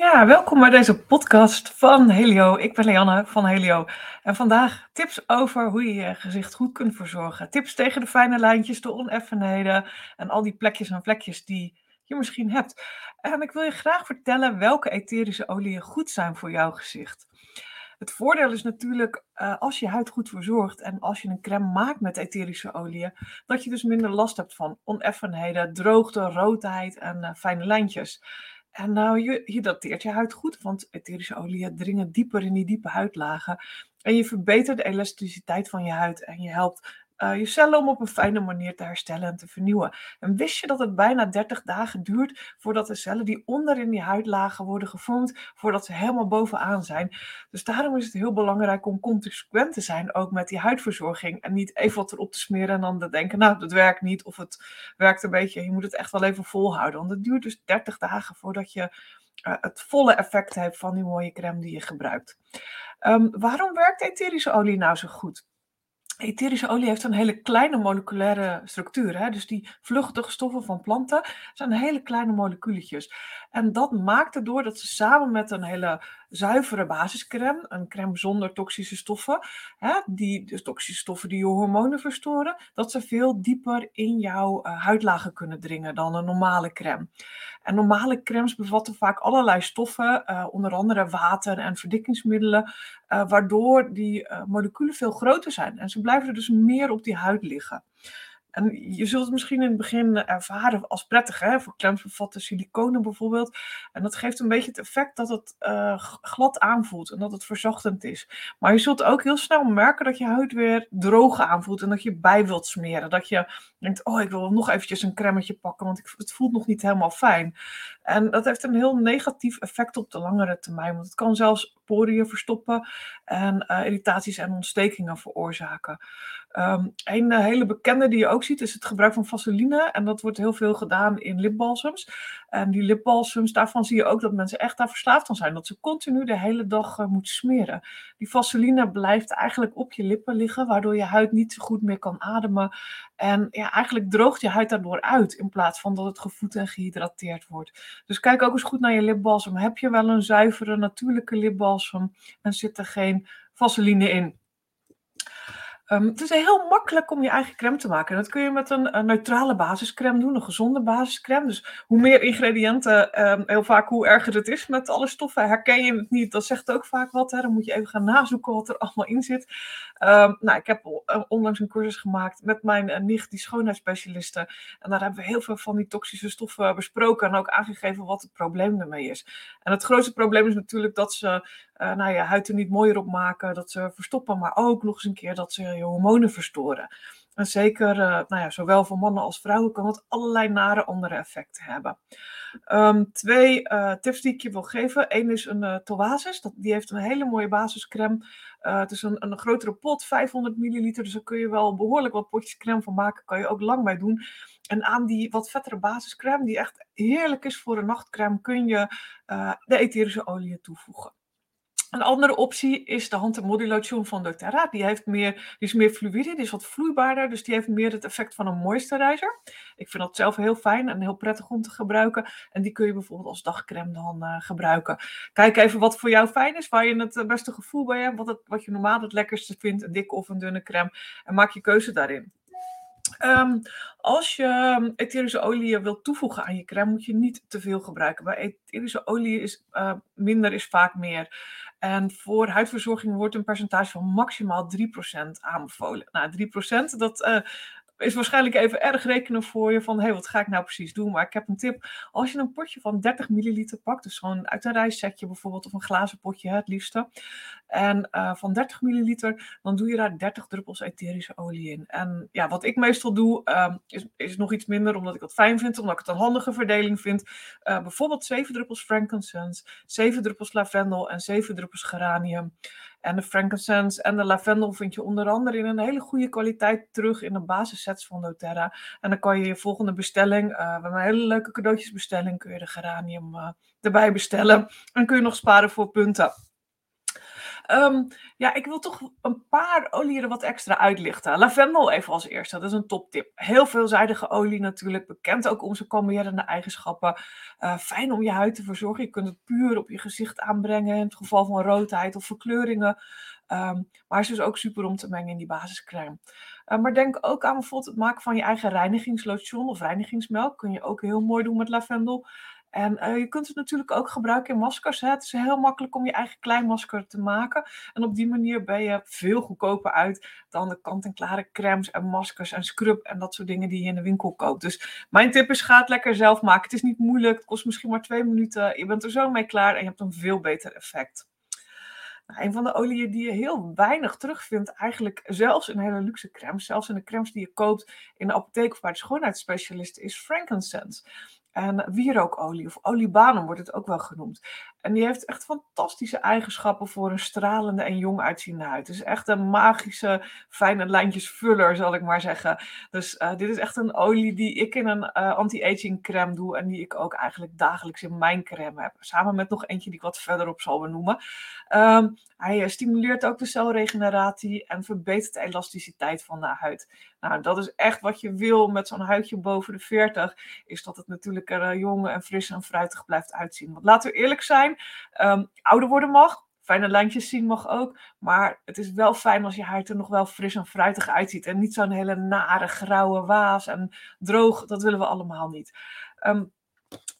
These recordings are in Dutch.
Ja, welkom bij deze podcast van Helio. Ik ben Leanne van Helio. En vandaag tips over hoe je je gezicht goed kunt verzorgen. Tips tegen de fijne lijntjes, de oneffenheden en al die plekjes en vlekjes die je misschien hebt. En ik wil je graag vertellen welke etherische oliën goed zijn voor jouw gezicht. Het voordeel is natuurlijk, uh, als je huid goed verzorgt en als je een crème maakt met etherische oliën, dat je dus minder last hebt van oneffenheden, droogte, roodheid en uh, fijne lijntjes. En nou, je hydrateert je huid goed, want etherische oliën dringen dieper in die diepe huidlagen. En je verbetert de elasticiteit van je huid en je helpt uh, je cellen om op een fijne manier te herstellen en te vernieuwen. En wist je dat het bijna 30 dagen duurt voordat de cellen die onder in die huidlagen worden gevormd, voordat ze helemaal bovenaan zijn. Dus daarom is het heel belangrijk om consequent te zijn ook met die huidverzorging. En niet even wat erop te smeren en dan te denken, nou, dat werkt niet of het werkt een beetje. Je moet het echt wel even volhouden, want het duurt dus 30 dagen voordat je uh, het volle effect hebt van die mooie crème die je gebruikt. Um, waarom werkt etherische olie nou zo goed? Etherische olie heeft een hele kleine moleculaire structuur. Hè? Dus die vluchtige stoffen van planten zijn hele kleine moleculetjes. En dat maakt erdoor dat ze samen met een hele zuivere basiscrème, een crème zonder toxische stoffen, hè, die, dus toxische stoffen die je hormonen verstoren, dat ze veel dieper in jouw uh, huidlagen kunnen dringen dan een normale crème. En normale crèmes bevatten vaak allerlei stoffen, uh, onder andere water en verdikkingsmiddelen, uh, waardoor die moleculen veel groter zijn. En ze blijven dus meer op die huid liggen. En je zult het misschien in het begin ervaren als prettig. Hè? Voor bevatten siliconen bijvoorbeeld. En dat geeft een beetje het effect dat het uh, glad aanvoelt en dat het verzachtend is. Maar je zult ook heel snel merken dat je huid weer droog aanvoelt en dat je bij wilt smeren. Dat je denkt, oh ik wil nog eventjes een cremmetje pakken, want het voelt nog niet helemaal fijn. En dat heeft een heel negatief effect op de langere termijn. Want het kan zelfs poriën verstoppen en uh, irritaties en ontstekingen veroorzaken. Um, een uh, hele bekende die je ook ziet is het gebruik van vaseline. En dat wordt heel veel gedaan in lipbalsems. En die lipbalsems, daarvan zie je ook dat mensen echt daar verslaafd aan zijn. Dat ze continu de hele dag uh, moeten smeren. Die vaseline blijft eigenlijk op je lippen liggen, waardoor je huid niet zo goed meer kan ademen. En ja, eigenlijk droogt je huid daardoor uit, in plaats van dat het gevoed en gehydrateerd wordt. Dus kijk ook eens goed naar je lipbalsem. Heb je wel een zuivere, natuurlijke lipbalsem en zit er geen vaseline in? Um, het is heel makkelijk om je eigen crème te maken. Dat kun je met een, een, neutrale basiscrème doen, een gezonde basiscrème. Dus hoe meer ingrediënten, um, heel vaak hoe erger het is met alle stoffen. Herken je het niet, dat zegt ook vaak wat. Hè? Dan moet je even gaan nazoeken wat er allemaal in zit. Um, nou, ik heb onlangs een cursus gemaakt met mijn uh, nicht, die schoonheidsspecialiste. En daar hebben we heel veel van die toxische stoffen besproken en ook aangegeven wat het probleem ermee is. En het grootste probleem is natuurlijk dat ze uh, nou, je huid er niet mooier op maken, dat ze verstoppen, maar ook nog eens een keer dat ze je hormonen verstoren. En zeker, uh, nou ja, zowel voor mannen als vrouwen kan het allerlei nare andere effecten hebben. Um, twee uh, tips die ik je wil geven. Eén is een uh, Toasis. Dat, die heeft een hele mooie basiscrème. het is een, een grotere pot, 500 milliliter. Dus daar kun je wel behoorlijk wat potjes crème van maken. Kan je ook lang bij doen. En aan die wat vettere basiscrème, die echt heerlijk is voor een nachtcrème, kun je de etherische olie toevoegen. Een andere optie is de hand- en modulotion van doTERRA. Die, heeft meer, die is meer fluïde, die is wat vloeibaarder, dus die heeft meer het effect van een moisturizer. Ik vind dat zelf heel fijn en heel prettig om te gebruiken. En die kun je bijvoorbeeld als dagcreme dan uh, gebruiken. Kijk even wat voor jou fijn is, waar je het eh, beste gevoel bij hebt, wat, wat je normaal het lekkerste vindt, een dikke of een dunne crème. En maak je keuze daarin. Um, als je ehm, etherische olie wilt toevoegen aan je crème, moet je niet te veel gebruiken. Bij etherische olie is uh, minder is vaak meer. En voor huidverzorging wordt een percentage van maximaal 3% aanbevolen. Nou, 3% dat uh, is waarschijnlijk even erg rekenen voor je van, hé, hey, wat ga ik nou precies doen? Maar ik heb een tip. Als je een potje van 30 milliliter pakt, dus gewoon uit een rijstsetje bijvoorbeeld, of een glazen potje het liefste, en uh, van 30 milliliter, dan doe je daar 30 druppels etherische olie in. En ja, wat ik meestal doe, uh, is, is nog iets minder, omdat ik dat fijn vind, omdat ik het een handige verdeling vind. Uh, bijvoorbeeld 7 druppels frankincense, 7 druppels lavendel en 7 druppels geranium. En de frankincense en de lavendel vind je onder andere in een hele goede kwaliteit terug in de basissets van doTERRA. En dan kan je je volgende bestelling, uh, we een hele leuke cadeautjesbestelling, kun je de geranium uh, erbij bestellen. En kun je nog sparen voor punten. Ehm, ja, ik wil toch een paar oliën wat extra uitlichten. Lavendel even als eerste, dat is een toptip. Heel veelzijdige olie natuurlijk, bekend ook om zijn kalmerende eigenschappen. Uh, fijn om je huid te verzorgen. Je kunt het puur op je gezicht aanbrengen in het geval van roodheid of verkleuringen. Um, maar is dus ook super om te mengen in die basiscrème. Uh, maar denk ook aan bijvoorbeeld het maken van je eigen reinigingslotion of reinigingsmelk. Kun je ook heel mooi doen met lavendel. En uh, je kunt het natuurlijk ook gebruiken in maskers. Het is heel makkelijk om je eigen kleinmasker te maken. En op die manier ben je veel goedkoper uit dan de kant-en-klare crèmes en maskers en scrub en dat soort dingen die je in de winkel koopt. Dus mijn tip is: ga het lekker zelf maken. Het is niet moeilijk, het kost misschien maar twee minuten. Je bent er zo mee klaar en je hebt een veel beter effect. Nou, een van de oliën die je heel weinig terugvindt, eigenlijk zelfs in hele luxe crèmes, zelfs in de crèmes die je koopt in de apotheek of bij de schoonheidsspecialist, is frankincense. En wierookolie of oliebanum wordt het ook wel genoemd. En die heeft echt fantastische eigenschappen voor een stralende en jong uitziende huid. Het is echt een magische, fijne lijntjesvuller, zal ik maar zeggen. Dus uh, dit is echt een olie die ik in een uh, anti-aging crème doe. En die ik ook eigenlijk dagelijks in mijn crème heb. Samen met nog eentje die ik wat verderop zal benoemen. Um, hij stimuleert ook de celregeneratie en verbetert de elasticiteit van de huid. Nou, dat is echt wat je wil met zo'n huidje boven de 40. Is dat het natuurlijk er uh, jong en fris en fruitig blijft uitzien. Want laten we eerlijk zijn Um, ouder worden mag. Fijne lijntjes zien mag ook. Maar het is wel fijn als je huid er nog wel fris en fruitig uitziet. En niet zo'n hele nare grauwe waas en droog. Dat willen we allemaal niet. Um,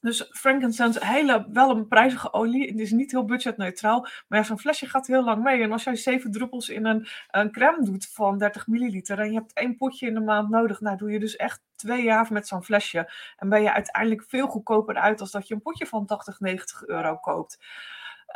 dus frankincense, hele, wel een prijzige olie. Het is niet heel budgetneutraal. Maar ja, zo'n flesje gaat heel lang mee. En als jij zeven druppels in een, een crème doet van 30 milliliter. En je hebt één potje in de maand nodig. Nou, doe je dus echt twee jaar met zo'n flesje. En ben je uiteindelijk veel goedkoper uit als dat je een potje van 80, 90 euro koopt.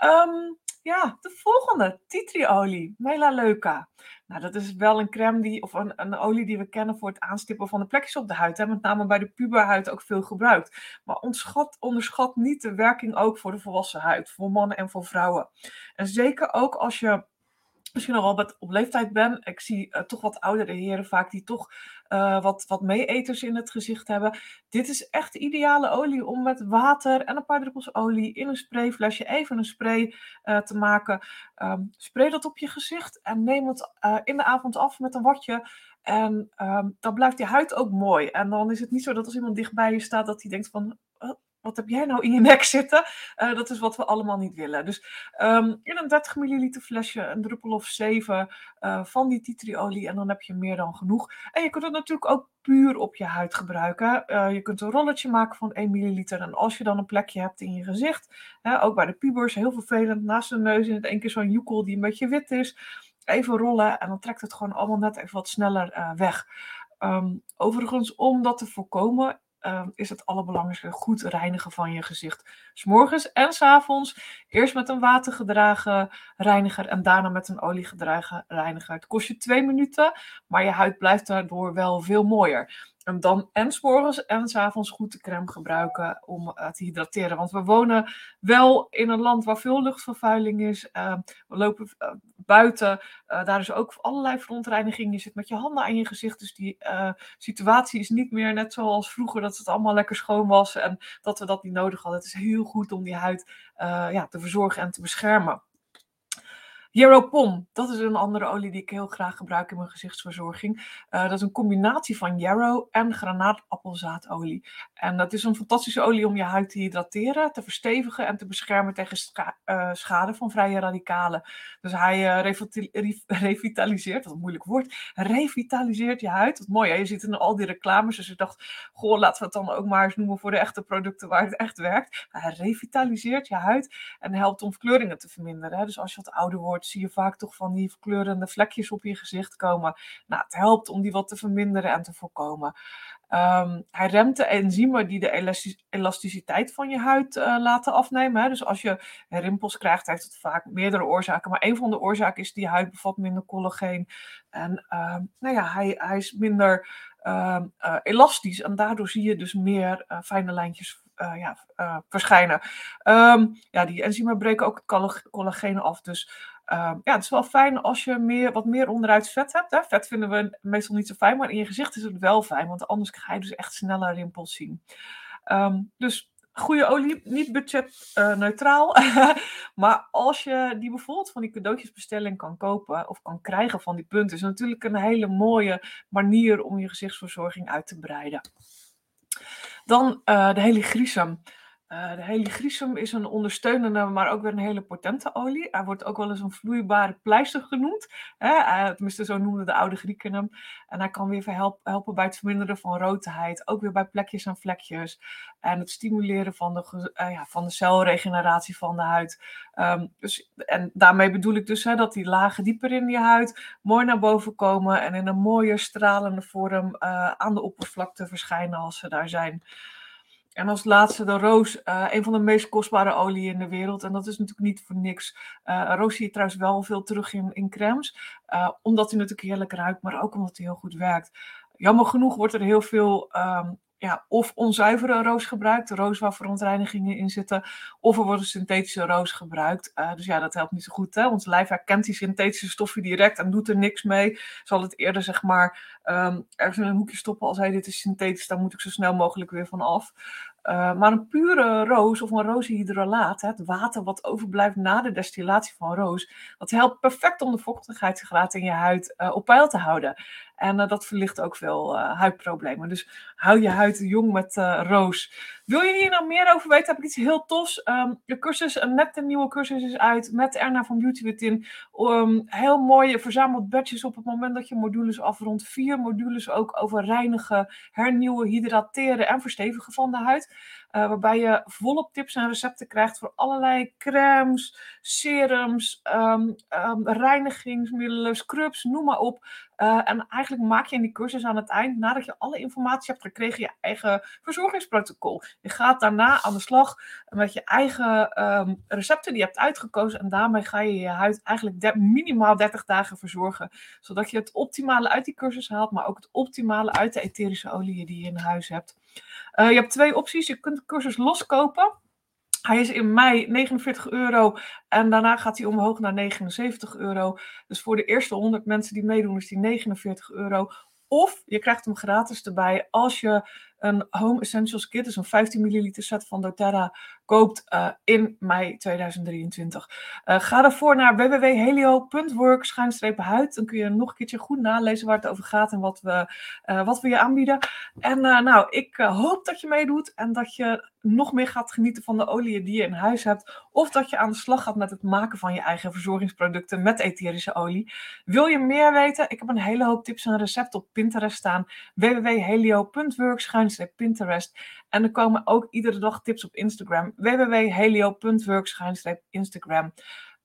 Um, ja, de volgende, tea-tree-olie, Melaleuca. Nou, dat is wel een crème die, of een, een olie die we kennen voor het aanstippen van de plekjes op de huid. Hè, met name bij de puberhuid ook veel gebruikt. Maar onderschat, onderschat niet de werking ook voor de volwassen huid, voor mannen en voor vrouwen. En zeker ook als je misschien al wel op leeftijd ben. Ik zie uh, toch wat oudere heren vaak die toch uh, wat, wat meeeters in het gezicht hebben. Dit is echt ideale olie om met water en een paar druppels olie in een sprayflesje even een spray uh, te maken. Um, spray dat op je gezicht en neem het in de avond af met een watje. En um, dan blijft je huid ook mooi. En dan is het niet zo dat als iemand dichtbij je staat, dat hij denkt van wat heb jij nou in je nek zitten? Uh, dat is wat we allemaal niet willen. Dus um, in een 30 milliliter flesje een druppel of 7 uh, van die titriolie en dan heb je meer dan genoeg. En je kunt het natuurlijk ook puur op je huid gebruiken. Uh, je kunt een rolletje maken van 1 milliliter en als je dan een plekje hebt in je gezicht, hè, ook bij de pubers, heel vervelend, naast de neus in het één keer zo'n joekel die een beetje wit is, even rollen en dan trekt het gewoon allemaal net even wat sneller weg. Um, overigens, om dat te voorkomen, uh, is het allerbelangrijkste goed reinigen van je gezicht. S'morgens en s'avonds. Eerst met een watergedragen reiniger en daarna met een oliegedragen reiniger. Het kost je twee minuten, maar je huid blijft daardoor wel veel mooier. En dan en s'morgens en s'avonds goed de crème gebruiken om uh, te hydrateren. Want we wonen wel in een land waar veel luchtvervuiling is. Uh, we lopen uh, buiten. daar is ook allerlei verontreiniging. Je zit met je handen aan je gezicht. Dus die situatie is niet meer net zoals vroeger. Dat het allemaal lekker schoon was. En dat we dat niet nodig hadden. Het is heel goed om die huid ja, te verzorgen en te beschermen. Yarrow dat is een andere olie die ik heel graag gebruik in mijn gezichtsverzorging. Uh, dat is een combinatie van yarrow en granaatappelzaadolie. En dat is een fantastische olie om je huid te hydrateren, te verstevigen en te beschermen tegen uh, schade van vrije radicalen. Dus hij uh, revitaliseert, wat een moeilijk woord, revitaliseert je huid. Wat mooi, hè? je ziet in al die reclames, dus ik dacht, goh, laten we het dan ook maar eens noemen voor de echte producten waar het echt werkt. Hij revitaliseert je huid en helpt om verkleuringen te verminderen. Dus als je wat ouder wordt, zie je vaak toch van die verkleurende vlekjes op je gezicht komen. Nou, het helpt om die wat te verminderen en te voorkomen. Um, hij remt de enzymen die de elasticiteit van je huid uh, laten afnemen. Hè. Dus als je rimpels krijgt, heeft het vaak meerdere oorzaken. Maar een van de oorzaken is die huid bevat minder collageen. En uh, nou ja, hij, hij is minder uh, elastisch. En daardoor zie je dus meer eh, fijne lijntjes ja, verschijnen. Ja, die enzymen breken ook het collageen af. Dus Ehm, ja, het is wel fijn als je meer, wat meer onderuit vet hebt. Hè? Vet vinden we meestal niet zo fijn, maar in je gezicht is het wel fijn, want anders ga je dus echt sneller rimpels zien. Um, dus goede olie, niet budgetneutraal. maar als je die bijvoorbeeld van die cadeautjesbestelling kan kopen of kan krijgen van die punten, is natuurlijk een hele mooie manier om je gezichtsverzorging uit te breiden. Dan uh, de heligrisum. Uh, de heligrisum is een ondersteunende, maar ook weer een hele potente olie. Hij wordt ook wel eens een vloeibare pleister genoemd. Hè? Uh, tenminste, zo noemden de oude Grieken hem. En hij kan weer helpen bij het verminderen van roodheid. Ook weer bij plekjes en vlekjes. En het stimuleren van de, uh, ja, van de celregeneratie van de huid. Um, dus, en daarmee bedoel ik dus hè, dat die lagen dieper in je huid mooi naar boven komen. En in een mooie stralende vorm aan de oppervlakte verschijnen als ze daar zijn. En als laatste de roos, uh, een van de meest kostbare oliën in de wereld. En dat is natuurlijk niet voor niks. Uh, roos zie je trouwens wel veel terug in, in crèmes. Uh, omdat hij natuurlijk heerlijk ruikt, maar ook omdat hij heel goed werkt. Jammer genoeg wordt er heel veel um, of onzuivere roos gebruikt, roos waar verontreinigingen in zitten, of er wordt een synthetische roos gebruikt. Uh, dus ja, dat helpt niet zo goed. Hè? Ons lijf herkent die synthetische stoffen direct en doet er niks mee. Zal het eerder zeg maar um, ergens in een hoekje stoppen als hij dit is synthetisch, dan moet ik zo snel mogelijk weer van af. Uh, maar een pure roos of een rozenhydrolaat, het water wat overblijft na de destillatie van roos, dat helpt perfect om de vochtigheidsgraad in je huid uh, op peil te houden. En uh, dat verlicht ook veel huidproblemen. Dus hou je huid jong met roos. Wil je hier nou meer over weten, heb ik iets heel tofs. Um, de cursus, net een nieuwe cursus is uit met Erna van Beauty Within. Um, heel mooi, verzameld badges op het moment dat je modules afrondt. Vier modules ook over reinigen, hernieuwen, hydrateren en verstevigen van de huid. Waarbij je volop tips en recepten krijgt voor allerlei crèmes, serums, um, um, reinigingsmiddelen, scrubs, noem maar op. Uh, en eigenlijk maak je in die cursus aan het eind, nadat je alle informatie hebt gekregen, je eigen verzorgingsprotocol. Je gaat daarna aan de slag met je eigen um, recepten die je hebt uitgekozen. En daarmee ga je je huid eigenlijk minimaal 30 dagen verzorgen. Zodat je het optimale uit die cursus haalt, maar ook het optimale uit de etherische oliën die je in huis hebt. Uh, je hebt twee opties. Je kunt de cursus loskopen. Hij is in mei 49 euro en daarna gaat hij omhoog naar 79 euro. Dus voor de eerste 100 mensen die meedoen is die 49 euro. Of je krijgt hem gratis erbij als je een Home Essentials Kit, dus een 15 milliliter set van doTERRA, koopt uh, in mei 2023. Uh, ga daarvoor naar www.helio.work huid. Dan kun je nog een keertje goed nalezen waar het over gaat en wat we, uh, wat we je aanbieden. En nou, ik hoop dat je meedoet en dat je nog meer gaat genieten van de oliën die je in huis hebt. Of dat je aan de slag gaat met het maken van je eigen verzorgingsproducten met etherische olie. Wil je meer weten? Ik heb een hele hoop tips en recepten op Pinterest staan. www.helio.work Pinterest. En er komen ook iedere dag tips op Instagram. www.helio.work-instagram.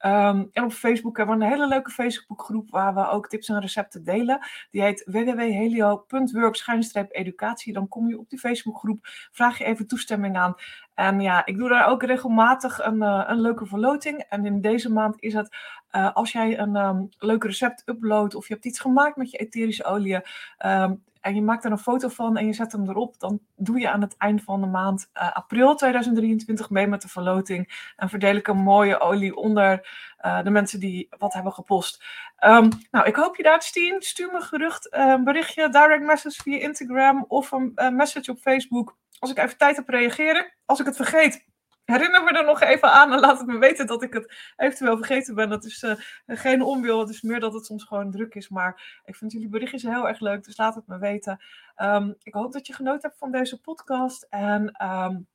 Um, en op Facebook hebben we een hele leuke Facebookgroep waar we ook tips en recepten delen. Die heet www.helio.work-educatie. Dan kom je op die Facebookgroep, vraag je even toestemming aan. En ja, ik doe daar ook regelmatig een, uh, een leuke verloting. En in deze maand is het uh, als jij een um, leuk recept uploadt of je hebt iets gemaakt met je etherische olie. Um, en je maakt er een foto van en je zet hem erop, dan doe je aan het eind van de maand uh, april 2023 mee met de verloting. En verdeel ik een mooie olie onder uh, de mensen die wat hebben gepost. Um, nou, ik hoop je daar te zien. Stuur me gerucht uh, een berichtje, direct message via Instagram of een message op Facebook. Als ik even tijd heb reageren. Als ik het vergeet, herinner me er nog even aan en laat het me weten dat ik het eventueel vergeten ben. Dat is uh, geen onwil, het is meer dat het soms gewoon druk is. Maar ik vind jullie berichtjes heel erg leuk, dus laat het me weten. Um, ik hoop dat je genoten hebt van deze podcast en... Um,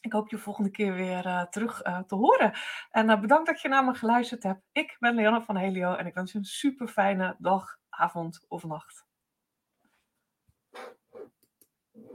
ik hoop je volgende keer weer uh, terug uh, te horen. En bedankt dat je naar me geluisterd hebt. Ik ben Leanne van Helio en ik wens je een super fijne dag, avond of nacht.